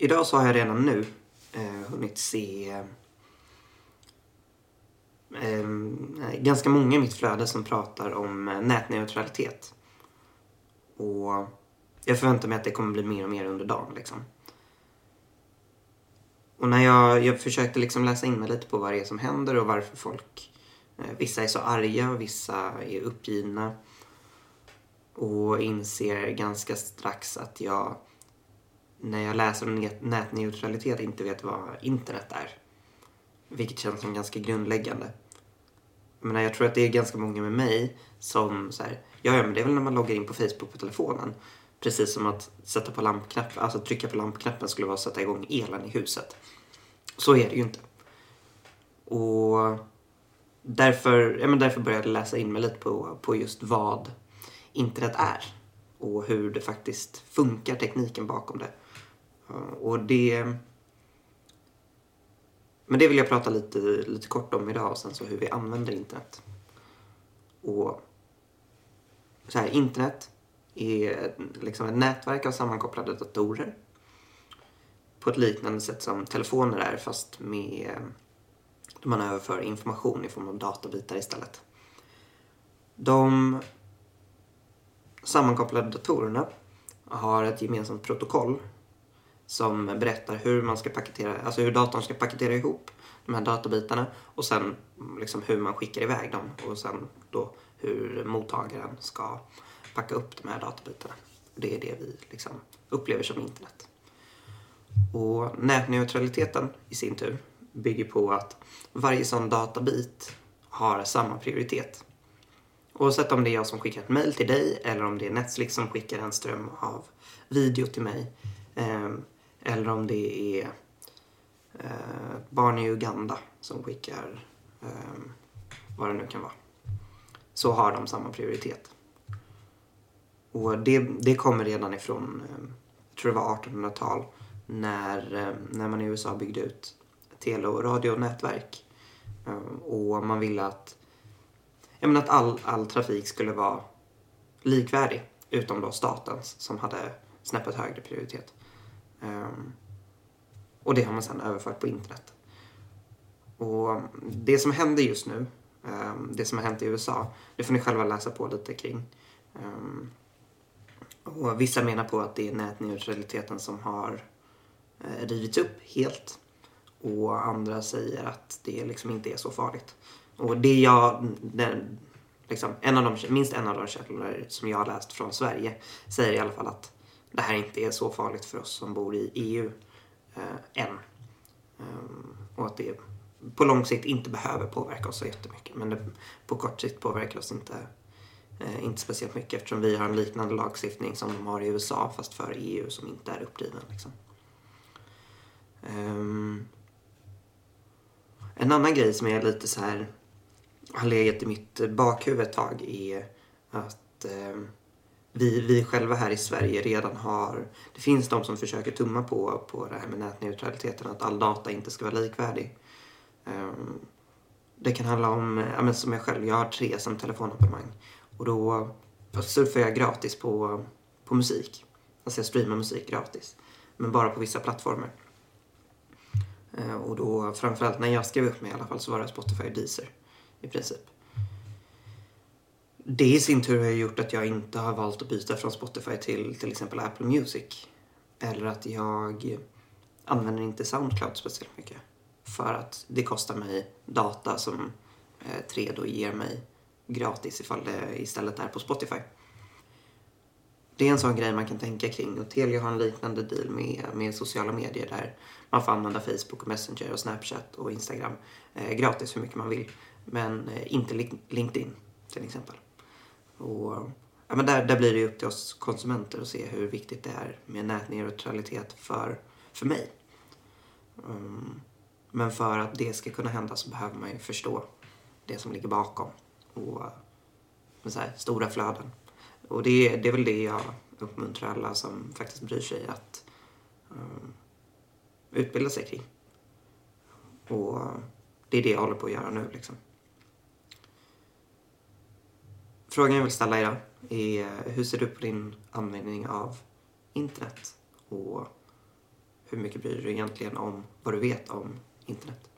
idag så har jag redan nu eh, hunnit se eh, eh, ganska många i mitt flöde som pratar om eh, nätneutralitet. Och jag förväntar mig att det kommer bli mer och mer under dagen. Liksom. Och när jag, jag försökte liksom läsa in mig lite på vad det är som händer och varför folk, eh, vissa är så arga och vissa är uppgivna. Och inser ganska strax att jag, när jag läser om nätneutralitet, inte vet vad internet är. Vilket känns som ganska grundläggande. Men jag tror att det är ganska många med mig som så här, ja, ja men det är väl när man loggar in på Facebook på telefonen. Precis som att sätta på lampknappen, alltså trycka på lampknappen skulle vara att sätta igång elen i huset. Så är det ju inte. Och därför, ja, men därför började jag läsa in mig lite på, på just vad internet är. Och hur det faktiskt funkar, tekniken bakom det. Eh, och det... Men det vill jag prata lite, lite kort om idag och sen så hur vi använder internet. Och så här, internet är liksom ett nätverk av sammankopplade datorer. På ett liknande sätt som telefoner är fast med då man överför information i form av databitar istället. De sammankopplade datorerna har ett gemensamt protokoll som berättar hur man ska paketera, alltså hur datorn ska paketera ihop de här databitarna och sen liksom hur man skickar iväg dem och sen då hur mottagaren ska packa upp de här databitarna. Det är det vi liksom upplever som internet. Och nätneutraliteten i sin tur bygger på att varje sån databit har samma prioritet. Oavsett om det är jag som skickar ett mail till dig eller om det är Netflix som skickar en ström av video till mig. Eh, eller om det är eh, barn i Uganda som skickar eh, vad det nu kan vara. Så har de samma prioritet. Och det, det kommer redan ifrån, eh, jag tror det var 1800-tal, när, eh, när man i USA byggde ut tele och radionätverk. Eh, och man ville att, jag menar att all, all trafik skulle vara likvärdig, utom då statens som hade snäppet högre prioritet. Ehm, och det har man sedan överfört på internet. Och det som händer just nu, ehm, det som har hänt i USA, det får ni själva läsa på lite kring. Ehm, och vissa menar på att det är nätneutraliteten som har uh, rivits upp helt. Och andra säger att det liksom inte är så farligt. Och det jag, den, liksom, en av de, minst en av de källor som jag har läst från Sverige säger i alla fall att det här inte är så farligt för oss som bor i EU eh, än. Um, och att det på lång sikt inte behöver påverka oss så jättemycket. Men det, på kort sikt påverkar oss inte Eh, inte speciellt mycket eftersom vi har en liknande lagstiftning som de har i USA fast för EU som inte är uppdriven. Liksom. Um, en annan grej som är lite så här har legat i mitt bakhuvud ett tag är att eh, vi, vi själva här i Sverige redan har... Det finns de som försöker tumma på, på det här med nätneutraliteten, att all data inte ska vara likvärdig. Eh, det kan handla om, ja, men som jag själv, jag har tre som telefonabonnemang. Och då surfar jag gratis på, på musik. Alltså jag streamar musik gratis. Men bara på vissa plattformar. Eh, och då framförallt när jag skrev upp mig i alla fall så var det Spotify och Deezer i princip. Det i sin tur har gjort att jag inte har valt att byta från Spotify till till exempel Apple Music. Eller att jag använder inte Soundcloud speciellt mycket. För att det kostar mig data som eh, Tredo ger mig gratis ifall det istället är på Spotify. Det är en sån grej man kan tänka kring och Telia har en liknande deal med, med sociala medier där man får använda Facebook, och Messenger, och Snapchat och Instagram eh, gratis hur mycket man vill. Men eh, inte LinkedIn till exempel. Och, ja, men där, där blir det upp till oss konsumenter att se hur viktigt det är med nätneutralitet för, för mig. Um, men för att det ska kunna hända så behöver man ju förstå det som ligger bakom och med så här, stora flöden. Och det, det är väl det jag uppmuntrar alla som faktiskt bryr sig att um, utbilda sig kring. Och det är det jag håller på att göra nu liksom. Frågan jag vill ställa idag är hur ser du på din användning av internet? Och hur mycket bryr du dig egentligen om vad du vet om internet?